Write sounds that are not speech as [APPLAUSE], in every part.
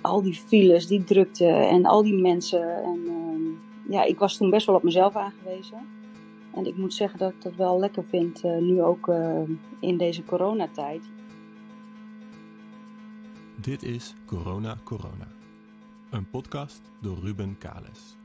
al die files, die drukte en al die mensen. En ehm, ja, ik was toen best wel op mezelf aangewezen. En ik moet zeggen dat ik dat wel lekker vind, eh, nu ook eh, in deze coronatijd. Dit is Corona Corona, een podcast door Ruben Kales.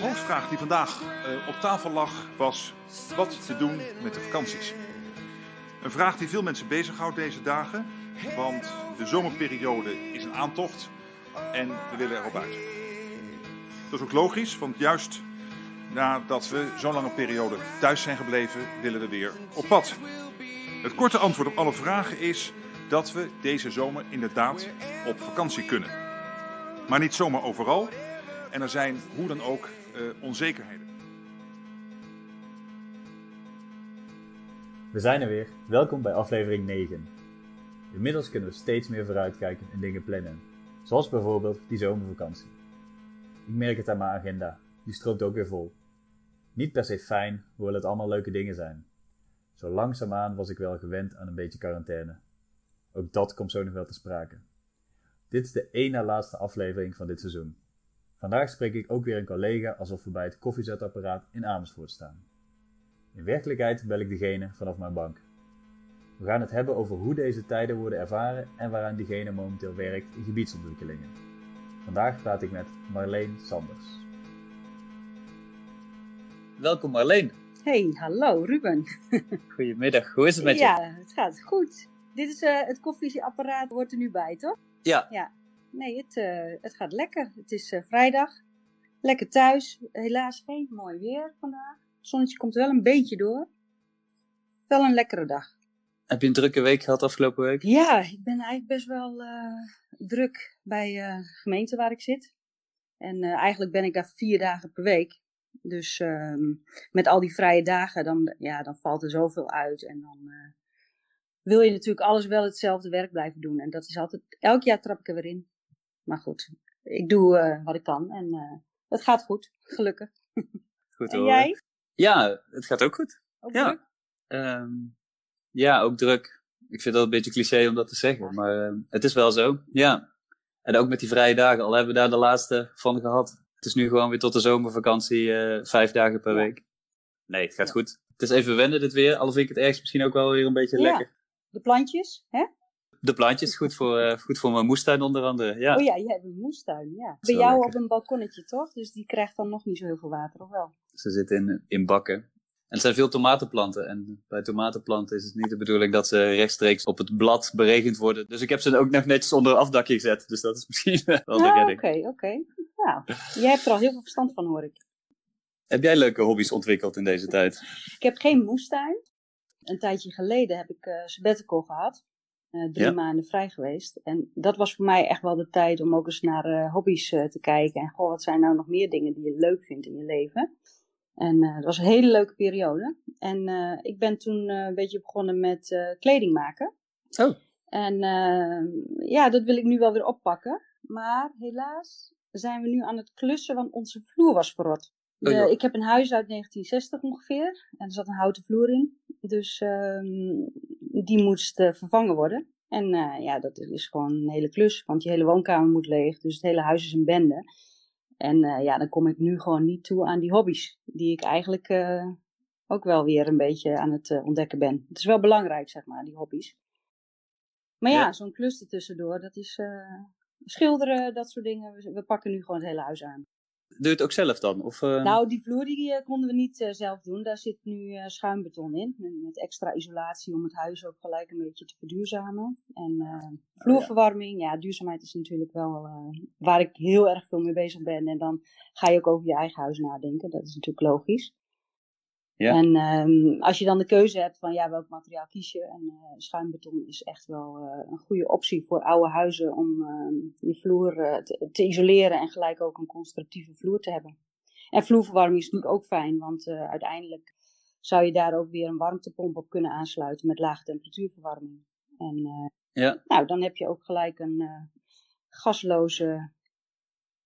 De hoofdvraag die vandaag uh, op tafel lag was wat te doen met de vakanties. Een vraag die veel mensen bezighoudt deze dagen, want de zomerperiode is een aantocht en we willen erop uit. Dat is ook logisch, want juist nadat we zo'n lange periode thuis zijn gebleven, willen we weer op pad. Het korte antwoord op alle vragen is dat we deze zomer inderdaad op vakantie kunnen. Maar niet zomaar overal. En er zijn hoe dan ook uh, onzekerheden. We zijn er weer. Welkom bij aflevering 9. Inmiddels kunnen we steeds meer vooruitkijken en dingen plannen. Zoals bijvoorbeeld die zomervakantie. Ik merk het aan mijn agenda. Die stroomt ook weer vol. Niet per se fijn, hoewel het allemaal leuke dingen zijn. Zo langzaamaan was ik wel gewend aan een beetje quarantaine. Ook dat komt zo nog wel te sprake. Dit is de één na laatste aflevering van dit seizoen. Vandaag spreek ik ook weer een collega alsof we bij het koffiezetapparaat in Amersfoort staan. In werkelijkheid bel ik degene vanaf mijn bank. We gaan het hebben over hoe deze tijden worden ervaren en waaraan diegene momenteel werkt in gebiedsontwikkelingen. Vandaag praat ik met Marleen Sanders. Welkom Marleen. Hey, hallo Ruben. [LAUGHS] Goedemiddag, hoe is het met je? Ja, het gaat goed. Dit is uh, het koffiezetapparaat, hoort er nu bij, toch? Ja. Ja, nee, het, uh, het gaat lekker. Het is uh, vrijdag. Lekker thuis. Helaas geen mooi weer vandaag. Het zonnetje komt wel een beetje door. Wel een lekkere dag. Heb je een drukke week gehad afgelopen week? Ja, ik ben eigenlijk best wel uh, druk bij de gemeente waar ik zit. En eigenlijk ben ik daar vier dagen per week. Dus ehm, met al die vrije dagen, dan, ja, dan valt er zoveel uit. En dan wil je natuurlijk alles wel hetzelfde werk blijven doen. En dat is altijd, elk jaar trap ik er weer in. Maar goed, ik doe uh, wat ik kan en uh, het gaat goed, gelukkig. [LAUGHS] Goed en horen. jij? Ja, het gaat ook goed. Ook ja. druk? Um, ja, ook druk. Ik vind dat een beetje cliché om dat te zeggen, maar uh, het is wel zo. Ja. En ook met die vrije dagen, al hebben we daar de laatste van gehad. Het is nu gewoon weer tot de zomervakantie vijf dagen per Ja. week. Nee, het gaat goed. Het is even wennen dit weer, al vind ik het ergens misschien ook wel weer een beetje Ja. lekker. De plantjes, hè? De plantjes, goed voor, uh, goed voor mijn moestuin onder andere. Ja. Oh ja, je hebt een moestuin, ja. Bij jou lekker. op een balkonnetje, toch? Dus die krijgt dan nog niet zo heel veel water, of wel? Ze zitten in, in bakken. En het zijn veel tomatenplanten. En bij tomatenplanten is het niet de bedoeling dat ze rechtstreeks op het blad beregend worden. Dus ik heb ze ook nog netjes onder een afdakje gezet. Dus dat is [LAUGHS] misschien wel de Ah, redding. Oké, oké. Nou, jij hebt er al heel veel verstand van, hoor ik. Heb jij leuke hobby's ontwikkeld in deze tijd? Ik heb geen moestuin. Een tijdje geleden heb ik uh, sabbatical gehad. Uh, drie Ja. maanden vrij geweest. En dat was voor mij echt wel de tijd om ook eens naar uh, hobby's uh, te kijken. En goh, wat zijn nou nog meer dingen die je leuk vindt in je leven? En dat was een hele leuke periode. En ik ben toen een beetje begonnen met kleding maken. Oh. En uh, ja, dat wil ik nu wel weer oppakken. Maar helaas zijn we nu aan het klussen, want onze vloer was verrot. Oh, ik heb een huis uit 1960 ongeveer. En er zat een houten vloer in. Dus um, die moest uh, vervangen worden. En uh, ja, dat is gewoon een hele klus. Want je hele woonkamer moet leeg. Dus het hele huis is een bende. En uh, ja, dan kom ik nu gewoon niet toe aan die hobby's. Die ik eigenlijk ook wel weer een beetje aan het uh, ontdekken ben. Het is wel belangrijk, zeg maar, die hobby's. Maar ja, Ja. zo'n klus tussendoor, dat is uh, schilderen, dat soort dingen. We, we pakken nu gewoon het hele huis aan. Doe je het ook zelf dan? Of, uh... Nou, die vloer die uh, konden we niet uh, zelf doen. Daar zit nu uh, schuimbeton in. Met, met, extra isolatie om het huis ook gelijk een beetje te verduurzamen. En uh, vloerverwarming, ja, duurzaamheid is natuurlijk wel waar ik heel erg veel mee bezig ben. En dan ga je ook over je eigen huis nadenken. Dat is natuurlijk logisch. Ja. En um, als je dan de keuze hebt van ja, welk materiaal kies je. En uh, schuimbeton is echt wel uh, een goede optie voor oude huizen om uh, je vloer uh, te, te, isoleren en gelijk ook een constructieve vloer te hebben. En vloerverwarming is natuurlijk ook fijn, want uiteindelijk zou je daar ook weer een warmtepomp op kunnen aansluiten met lage temperatuurverwarming. En ja. nou, dan heb je ook gelijk een gasloze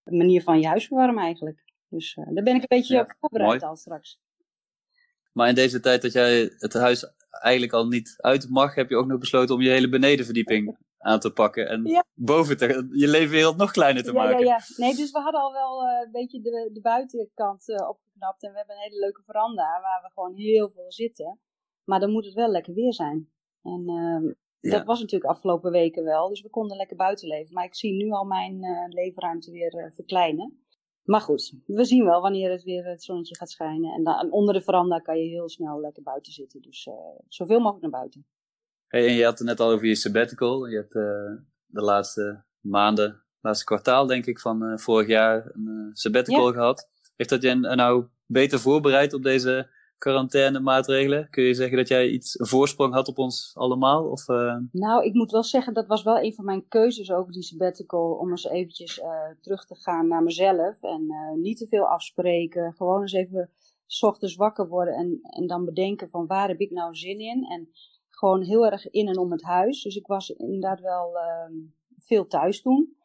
manier van je huis verwarmen eigenlijk. Dus daar ben ik een beetje op voorbereid mooi. al straks. Maar in deze tijd dat jij het huis eigenlijk al niet uit mag, heb je ook nog besloten om je hele benedenverdieping aan te pakken. En Ja. boven te, je leefwereld nog kleiner te ja, maken. ja, ja. Nee, dus we hadden al wel eh, een beetje de, de buitenkant eh, opgeknapt. En we hebben een hele leuke veranda waar we gewoon heel veel zitten. Maar dan moet het wel lekker weer zijn. En ehm, dat was natuurlijk afgelopen weken wel. Dus we konden lekker buiten leven. Maar ik zie nu al mijn eh, leefruimte weer verkleinen. Maar goed, we zien wel wanneer het weer het zonnetje gaat schijnen. En, dan, onder de veranda kan je heel snel lekker buiten zitten. Dus eh, zoveel mogelijk naar buiten. Hey, en je had het net al over je sabbatical. Je hebt eh, de laatste maanden, laatste kwartaal denk ik van eh, vorig jaar een sabbatical Ja. gehad. Heeft dat je nou beter voorbereid op deze quarantaine-maatregelen? Kun je zeggen dat jij iets een voorsprong had op ons allemaal? Of, eh, Nou, ik moet wel zeggen, dat was wel een van mijn keuzes ook, die sabbatical, om eens eventjes eh, terug te gaan naar mezelf. En eh, niet te veel afspreken, gewoon eens even s ochtends wakker worden en, en dan bedenken van waar heb ik nou zin in. En gewoon heel erg in en om het huis. Dus ik was inderdaad wel ehm, veel thuis toen.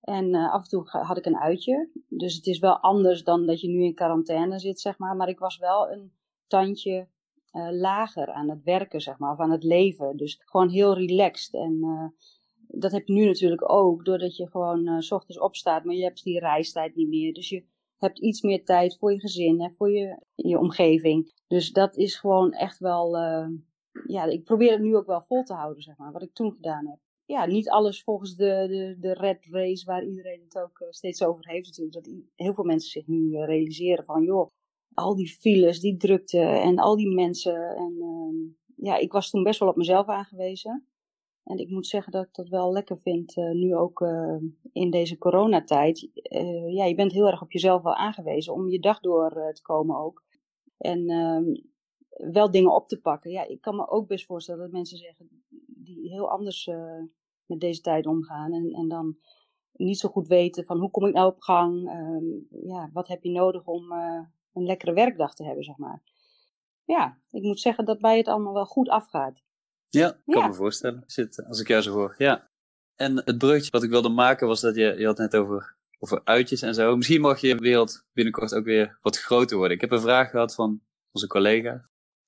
En af en toe had ik een uitje. Dus het is wel anders dan dat je nu in quarantaine zit, zeg maar. Maar ik was wel een tandje eh, lager aan het werken, zeg maar, of aan het leven. Dus gewoon heel relaxed. En eh, dat heb je nu natuurlijk ook, doordat je gewoon eh, s ochtends opstaat, maar je hebt die reistijd niet meer. Dus je hebt iets meer tijd voor je gezin en voor je, je omgeving. Dus dat is gewoon echt wel, ja, ik probeer het nu ook wel vol te houden, zeg maar, wat ik toen gedaan heb. Ja, niet alles volgens de, de, de red race waar iedereen het ook steeds over heeft natuurlijk. Dat heel veel mensen zich nu realiseren van, joh, al die files, die drukte en al die mensen. En ehm, ja, ik was toen best wel op mezelf aangewezen. En ik moet zeggen dat ik dat wel lekker vind, eh, nu ook eh, in deze coronatijd. Eh, ja, je bent heel erg op jezelf wel aangewezen om je dag door te komen ook. En ehm, wel dingen op te pakken. Ja, ik kan me ook best voorstellen dat mensen zeggen die heel anders met deze tijd omgaan. En, en dan niet zo goed weten van hoe kom ik nou op gang? Ehm, ja, wat heb je nodig om een lekkere werkdag te hebben, zeg maar. Ja, ik moet zeggen dat bij het allemaal wel goed afgaat. Ja, ik kan Ja. me voorstellen. Het- als ik jou zo hoor. Ja. En het bruggetje wat ik wilde maken was dat je, je had net over, over uitjes en zo. Misschien mag je wereld binnenkort ook weer wat groter worden. Ik heb een vraag gehad van onze collega.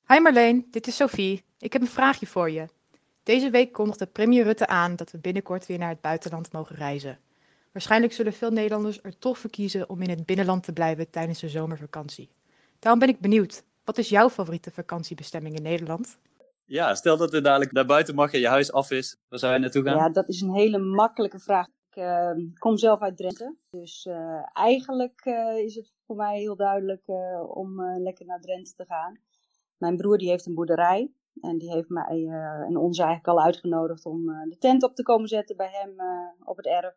Hi Marleen, dit is Sophie. Ik heb een vraagje voor je. Deze week kondigde premier Rutte aan dat we binnenkort weer naar het buitenland mogen reizen. Waarschijnlijk zullen veel Nederlanders er toch voor kiezen om in het binnenland te blijven tijdens de zomervakantie. Daarom ben ik benieuwd, wat is jouw favoriete vakantiebestemming in Nederland? Ja, stel dat er dadelijk naar buiten mag en je huis af is. Waar zou je naartoe gaan? Ja, dat is een hele makkelijke vraag. Ik eh, kom zelf uit Drenthe. Dus eh, eigenlijk eh, is het voor mij heel duidelijk eh, om eh, lekker naar Drenthe te gaan. Mijn broer die heeft een boerderij. En die heeft mij eh, en ons eigenlijk al uitgenodigd om eh, de tent op te komen zetten bij hem eh, op het erf.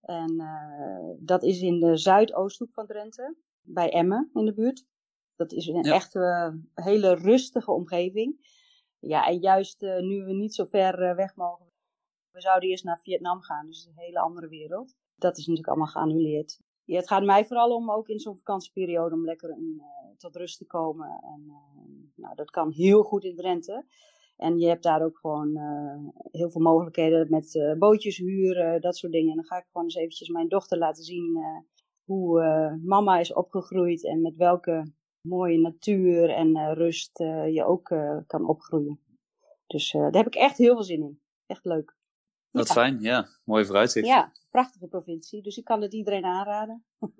En eh, dat is in de zuidoosthoek van Drenthe, bij Emmen in de buurt. Dat is een Ja. echt eh, hele rustige omgeving. Ja, en juist eh, nu we niet zo ver weg mogen, we zouden eerst naar Vietnam gaan, dus een hele andere wereld. Dat is natuurlijk allemaal geannuleerd. Ja, het gaat mij vooral om, ook in zo'n vakantieperiode, om lekker in, tot rust te komen. En nou, dat kan heel goed in Drenthe. En je hebt daar ook gewoon eh, heel veel mogelijkheden met eh, bootjes huren, dat soort dingen. En dan ga ik gewoon eens eventjes mijn dochter laten zien eh, hoe mama is opgegroeid en met welke mooie natuur en rust je ook kan opgroeien. Dus daar heb ik echt heel veel zin in. Echt leuk. Wat Ja. fijn, ja. Mooi vooruitzicht. Ja, prachtige provincie. Dus ik kan het iedereen aanraden. [LAUGHS]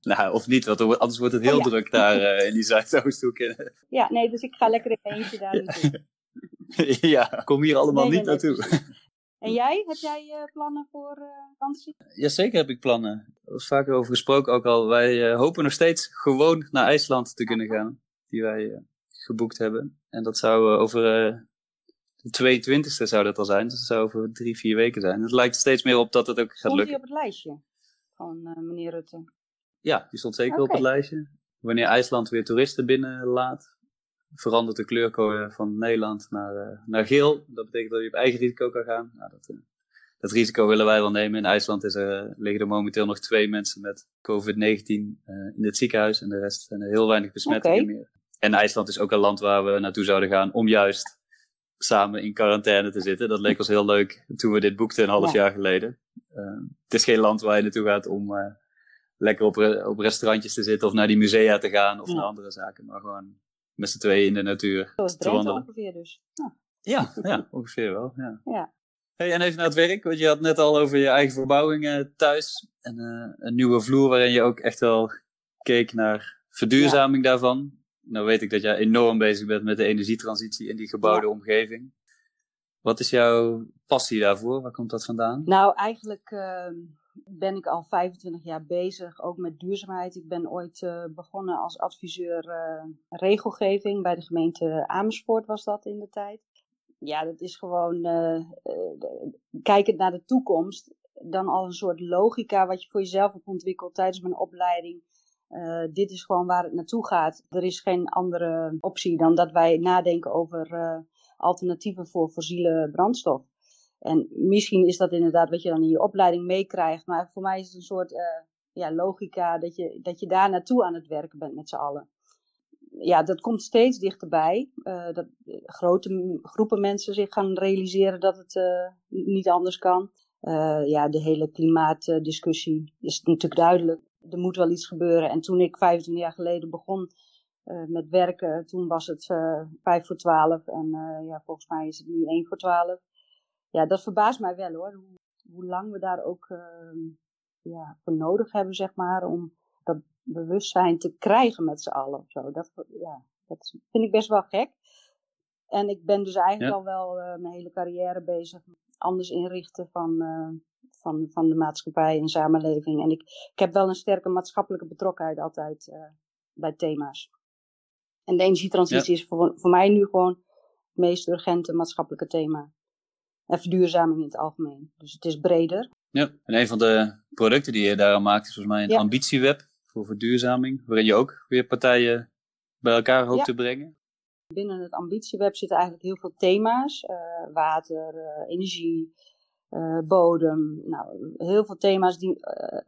Nou, of niet, want er- anders wordt het heel Oh ja. druk daar [LAUGHS] in die Zuidoosthoek. Ja, nee, dus ik ga lekker in eentje daar naartoe. [LAUGHS] ja, kom hier allemaal Nee, niet nee, naartoe. [LAUGHS] En jij? Heb jij eh, plannen voor eh vakantie? Jazeker heb ik plannen. Er is vaker over gesproken ook al. Wij eh, hopen nog steeds gewoon naar IJsland te kunnen gaan. Die wij eh, geboekt hebben. En dat zou over eh, de 22e zou dat al zijn. Dus dat zou over drie, vier weken zijn. Het lijkt steeds meer op dat het ook gaat Stond die lukken. op het lijstje van eh, meneer Rutte? Ja, die stond zeker op het lijstje. Wanneer IJsland weer toeristen binnenlaat, verandert de kleurcode van Nederland naar, eh, naar geel. Dat betekent dat je op eigen risico kan gaan. Nou, dat, eh, dat risico willen wij wel nemen. In IJsland is er, eh, liggen er momenteel nog twee mensen met COVID-19 eh, in het ziekenhuis. En de rest zijn er heel weinig besmettingen meer. En IJsland is ook een land waar we naartoe zouden gaan om juist samen in quarantaine te zitten. Dat leek ons heel leuk toen we dit boekten een half Ja. jaar geleden. Eh, het is geen land waar je naartoe gaat om lekker op, op restaurantjes te zitten of naar die musea te gaan of Ja. naar andere zaken. Maar gewoon met z'n tweeën in de natuur Zoals te wandelen. ongeveer dus. Ja, ja ongeveer wel. Ja. Ja. Hey, en even naar het werk, want je had net al over je eigen verbouwing eh, thuis. En eh, een nieuwe vloer waarin je ook echt wel keek naar verduurzaming daarvan. Nou weet ik dat jij enorm bezig bent met de energietransitie in die gebouwde Ja. omgeving. Wat is jouw passie daarvoor? Waar komt dat vandaan? Nou, eigenlijk ehm, ben ik al 25 jaar bezig, ook met duurzaamheid. Ik ben ooit eh, begonnen als adviseur eh, regelgeving bij de gemeente Amersfoort was dat in de tijd. Ja, dat is gewoon eh, kijkend naar de toekomst, dan al een soort logica wat je voor jezelf hebt ontwikkeld tijdens mijn opleiding. Dit is gewoon waar het naartoe gaat. Er is geen andere optie dan dat wij nadenken over alternatieven voor fossiele brandstof. En misschien is dat inderdaad wat je dan in je opleiding meekrijgt. Maar voor mij is het een soort eh, ja, logica dat je, dat je daar naartoe aan het werken bent met z'n allen. Ja, dat komt steeds dichterbij. eh, dat eh, grote groepen mensen zich gaan realiseren dat het niet anders kan. Ja, de hele klimaatdiscussie is natuurlijk duidelijk. Er moet wel iets gebeuren. En toen ik 25 jaar geleden begon met werken, toen was het eh vijf voor twaalf. En ja, volgens mij is het nu één voor twaalf ja, dat verbaast mij wel hoor. Hoe, hoe lang we daar ook ehm, ja, voor nodig hebben, zeg maar, om dat bewustzijn te krijgen met z'n allen. of Zo. Dat, ja, dat vind ik best wel gek. En ik ben dus eigenlijk Ja. al wel eh, mijn hele carrière bezig met anders inrichten van, eh, van, van de maatschappij en samenleving. En ik, ik heb wel een sterke maatschappelijke betrokkenheid altijd eh, bij thema's. En de energietransitie is voor, voor mij nu gewoon het meest urgente maatschappelijke thema. En verduurzaming in het algemeen. Dus het is breder. Ja, en een van de producten die je daaraan maakt is volgens mij een Ja. ambitieweb voor verduurzaming. Waarin je ook weer partijen bij elkaar hoopt Ja. te brengen. Binnen het ambitieweb zitten eigenlijk heel veel thema's. eh, water, eh, energie, eh, bodem. Nou, heel veel thema's die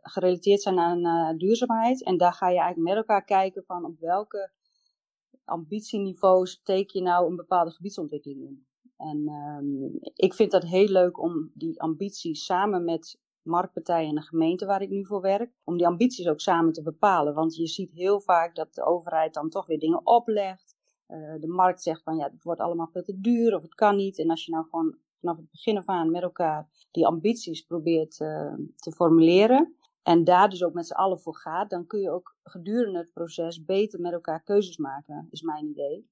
gerelateerd zijn aan duurzaamheid. En daar ga je eigenlijk met elkaar kijken van op welke ambitieniveaus teken je nou een bepaalde gebiedsontwikkeling in. En ehm, ik vind dat heel leuk om die ambities samen met marktpartijen en de gemeente waar ik nu voor werk, om die ambities ook samen te bepalen. Want je ziet heel vaak dat de overheid dan toch weer dingen oplegt. Eh, de markt zegt van ja, het wordt allemaal veel te duur of het kan niet. En als je nou gewoon vanaf het begin af aan met elkaar die ambities probeert eh, te formuleren. En daar dus ook met z'n allen voor gaat, dan kun je ook gedurende het proces beter met elkaar keuzes maken, is mijn idee.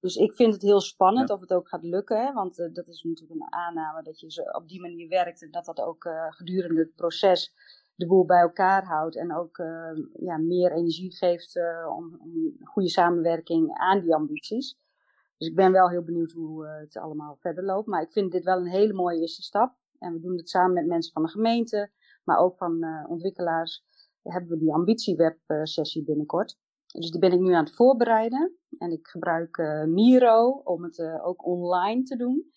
Dus ik vind het heel spannend Ja. of het ook gaat lukken, hè? want eh, dat is natuurlijk een aanname dat je ze op die manier werkt en dat dat ook eh, gedurende het proces de boel bij elkaar houdt en ook eh, ja, meer energie geeft eh, om, om goede samenwerking aan die ambities. Dus ik ben wel heel benieuwd hoe het allemaal verder loopt. Maar ik vind dit wel een hele mooie eerste stap. En we doen het samen met mensen van de gemeente, maar ook van ontwikkelaars. Hebben we die ambitieweb-sessie binnenkort. Dus die ben ik nu aan het voorbereiden. En ik gebruik eh, Miro om het eh, ook online te doen.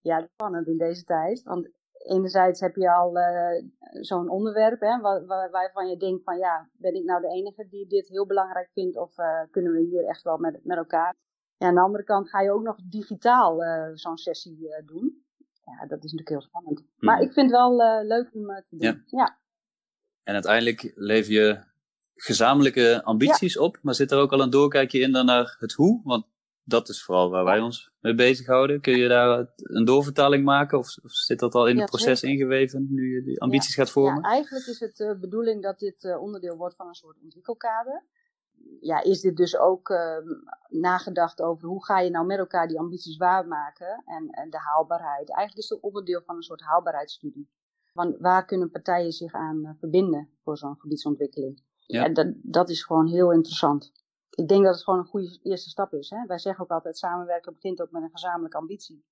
Ja, dat is spannend in deze tijd. Want enerzijds heb je al eh, zo'n onderwerp hè, waar, waar- waarvan je denkt van ja, ben ik nou de enige die dit heel belangrijk vindt of kunnen we hier echt wel met, met elkaar? Ja, aan de andere kant ga je ook nog digitaal zo'n sessie doen. Ja, dat is natuurlijk heel spannend. Maar ik vind het wel leuk om te doen. Ja. ja. En uiteindelijk lever je gezamenlijke ambities op, maar zit er ook al een doorkijkje in dan naar het hoe? Want dat is vooral waar wij ons mee bezighouden. Kun je daar een doorvertaling maken of, of zit dat al in Ja, het proces zeker. ingeweven nu je die ambities gaat vormen? Ja, eigenlijk is het de bedoeling dat dit eh, onderdeel wordt van een soort ontwikkelkader. Ja, is dit dus ook eh, nagedacht over hoe ga je nou met elkaar die ambities waarmaken en, en de haalbaarheid. Eigenlijk is het onderdeel van een soort haalbaarheidsstudie. Van waar kunnen partijen zich aan eh, verbinden voor zo'n gebiedsontwikkeling? Ja. Ja, dat, dat is gewoon heel interessant. Ik denk dat het gewoon een goede eerste stap is. Hè? Wij zeggen ook altijd, samenwerken begint ook met een gezamenlijke ambitie.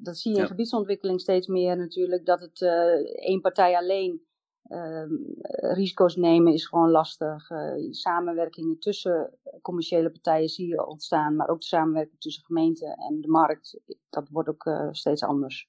Dat zie je in Ja. gebiedsontwikkeling steeds meer natuurlijk, dat het eh, één partij alleen ehm, eh, risico's nemen is gewoon lastig. Eh, samenwerkingen tussen commerciële partijen zie je ontstaan, maar ook de samenwerking tussen gemeenten en de markt, dat wordt ook eh, steeds anders.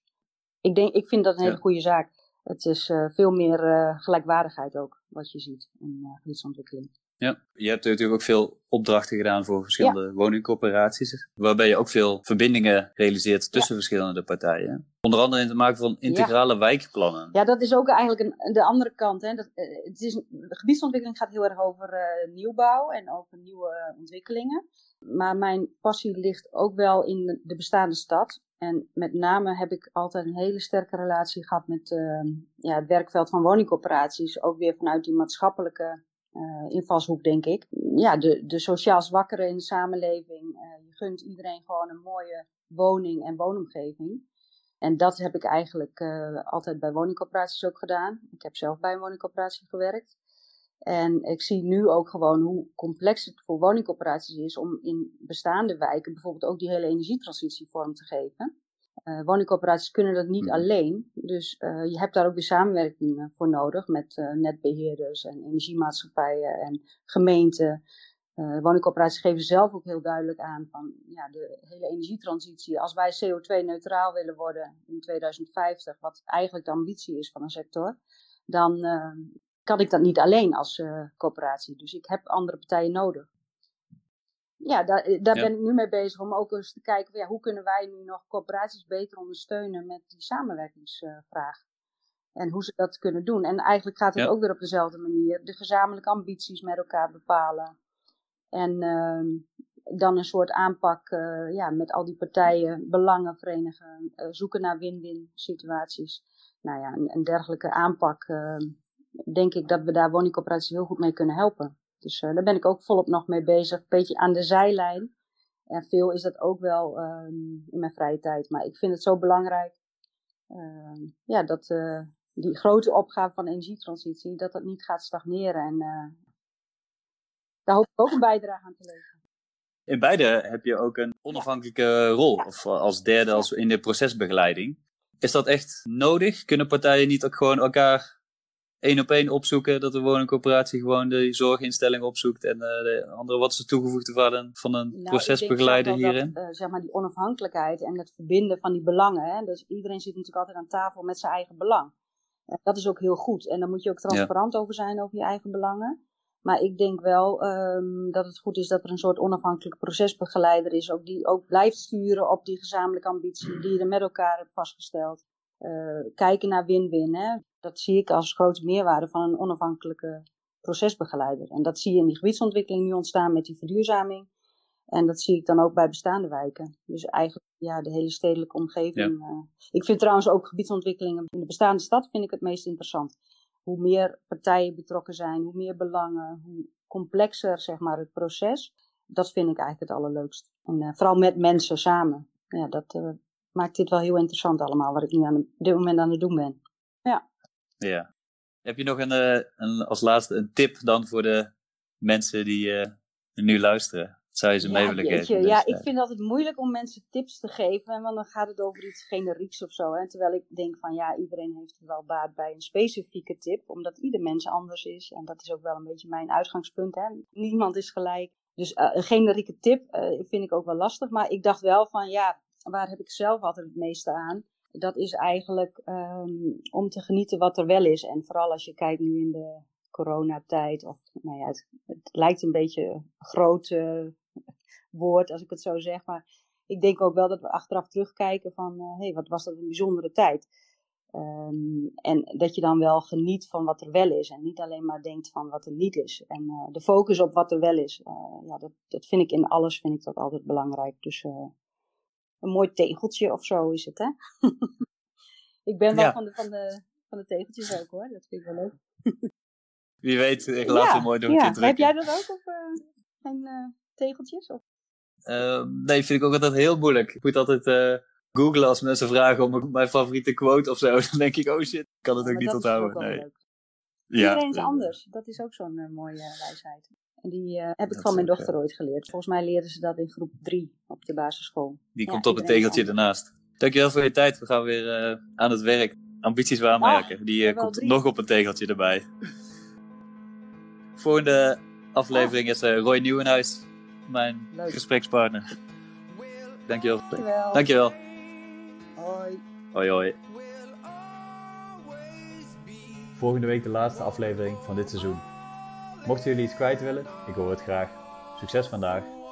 Ik, denk, ik vind dat een hele goede zaak. Het is eh, veel meer eh, gelijkwaardigheid ook, wat je ziet in eh, gebiedsontwikkeling. Ja, je hebt natuurlijk ook veel opdrachten gedaan voor verschillende woningcorporaties. Waarbij je ook veel verbindingen realiseert tussen verschillende partijen. Onder andere in het maken van integrale wijkplannen. Ja, dat is ook eigenlijk een, de andere kant. Hè. Dat, het is, de gebiedsontwikkeling gaat heel erg over nieuwbouw en over nieuwe ontwikkelingen. Maar mijn passie ligt ook wel in de bestaande stad. En met name heb ik altijd een hele sterke relatie gehad met uh, ja, het werkveld van woningcorporaties. Ook weer vanuit die maatschappelijke uh, invalshoek, denk ik. Ja, de, de sociaal zwakkeren in de samenleving. Uh, je gunt iedereen gewoon een mooie woning en woonomgeving. En dat heb ik eigenlijk uh, altijd bij woningcorporaties ook gedaan. Ik heb zelf bij een woningcorporatie gewerkt. En ik zie nu ook gewoon hoe complex het voor woningcorporaties is om in bestaande wijken bijvoorbeeld ook die hele energietransitie vorm te geven. Uh, woningcorporaties kunnen dat niet mhm. alleen. Dus uh, je hebt daar ook weer samenwerking voor nodig met uh, netbeheerders en energiemaatschappijen en gemeenten. woningcorporaties geven zelf ook heel duidelijk aan van ja, de hele energietransitie. Als wij CO2-neutraal willen worden in 2050, wat eigenlijk de ambitie is van een sector, dan kan ik dat niet alleen als corporatie. Dus ik heb andere partijen nodig ja, daar, eh, daar ben ik nu mee bezig om ook eens te kijken van, ja, hoe kunnen wij nu nog corporaties beter ondersteunen met die samenwerkingsvraag. En hoe ze dat kunnen doen. En eigenlijk gaat het ook weer op dezelfde manier. De gezamenlijke ambities met elkaar bepalen. En uh, dan een soort aanpak uh, ja, met al die partijen, belangen verenigen, uh, zoeken naar win-win situaties. Nou ja, een, een dergelijke aanpak, ehm, denk ik dat we daar woningcorporaties heel goed mee kunnen helpen. Dus uh, daar ben ik ook volop nog mee bezig. Een beetje aan de zijlijn. En veel is dat ook wel um, in mijn vrije tijd. Maar ik vind het zo belangrijk uh, ja, dat uh, die grote opgave van energietransitie, dat dat niet gaat stagneren. En uh, daar hoop ik ook een bijdrage aan te leveren. In beide heb je ook een onafhankelijke rol, of als derde als in de procesbegeleiding. Is dat echt nodig? Kunnen partijen niet ook gewoon elkaar één op één opzoeken. Dat de woningcoöperatie gewoon de zorginstelling opzoekt. En uh, de andere, wat is de toegevoegde waarde van een nou, procesbegeleider hierin? Dat, uh, zeg maar die onafhankelijkheid en het verbinden van die belangen. Hè? Dus iedereen zit natuurlijk altijd aan tafel met zijn eigen belang. Uh, dat is ook heel goed. En dan moet je ook transparant ja. over zijn over je eigen belangen. Maar ik denk wel um, dat het goed is dat er een soort onafhankelijke procesbegeleider is. Ook die ook blijft sturen op die gezamenlijke ambitie die je met elkaar hebt vastgesteld. kijken naar win-win dat zie ik als grote meerwaarde van een onafhankelijke procesbegeleider. En dat zie je in die gebiedsontwikkeling nu ontstaan met die verduurzaming. En dat zie ik dan ook bij bestaande wijken. Dus eigenlijk ja, de hele stedelijke omgeving. Ja. Uh, ik vind trouwens ook gebiedsontwikkelingen in de bestaande stad vind ik het meest interessant. Hoe meer partijen betrokken zijn, hoe meer belangen, hoe complexer zeg maar, het proces. Dat vind ik eigenlijk het allerleukst. En uh, vooral met mensen samen. Ja, dat uh, maakt dit wel heel interessant allemaal, wat ik nu aan, op dit moment aan het doen ben. Ja. Ja. Heb je nog een, uh, een, als laatste een tip dan voor de mensen die uh, nu luisteren? Wat zou je ze ja, mee willen geven? Ja, ik vind het altijd moeilijk om mensen tips te geven, want dan gaat het over iets generieks of zo. Hè? Terwijl ik denk van ja, iedereen heeft er wel baat bij een specifieke tip, omdat ieder mens anders is. En dat is ook wel een beetje mijn uitgangspunt. Hè? Niemand is gelijk. Dus uh, een generieke tip vind ik ook wel lastig. Maar ik dacht wel van ja, waar heb ik zelf altijd het meeste aan? Dat is eigenlijk um, om te genieten wat er wel is. En vooral als je kijkt nu in de coronatijd, of nou ja, het, lijkt een beetje een groot uh, woord als ik het zo zeg, maar ik denk ook wel dat we achteraf terugkijken van, hé, uh, hey, wat was dat een bijzondere tijd. Um, en dat je dan wel geniet van wat er wel is en niet alleen maar denkt van wat er niet is. En uh, de focus op wat er wel is, ja, dat, dat vind ik in alles vind ik dat altijd belangrijk. Dus een mooi tegeltje of zo is het, hè? [LAUGHS] ik ben wel van, de, van, de, van de tegeltjes ook hoor, dat vind ik wel leuk. [LAUGHS] Wie weet, ik laat ja, het mooi door ja. Heb jij dat ook, of uh, geen uh, tegeltjes? Of? Uh, nee, vind ik ook altijd heel moeilijk. Ik moet altijd uh, googlen als mensen vragen om mijn favoriete quote of zo. [LAUGHS] Dan denk ik, oh shit, ik kan het ook niet onthouden. Nee. Ja. Iedereen is anders. Dat is ook zo'n mooie wijsheid. En die uh, heb ik van mijn dochter ooit geleerd. Volgens mij leerden ze dat in groep 3 op de basisschool. Die komt op een tegeltje ernaast. Dankjewel voor je tijd. We gaan weer uh, aan het werk. Ambities waarmaken. Ah, die uh, komt drie. nog op een tegeltje erbij. Volgende aflevering is Roy Nieuwenhuis. Mijn Leuk. gesprekspartner. Dankjewel. Dankjewel. Dankjewel. Hoi. Hoi hoi. Volgende week de laatste aflevering van dit seizoen. Mochten jullie iets kwijt willen, ik hoor het graag. Succes vandaag!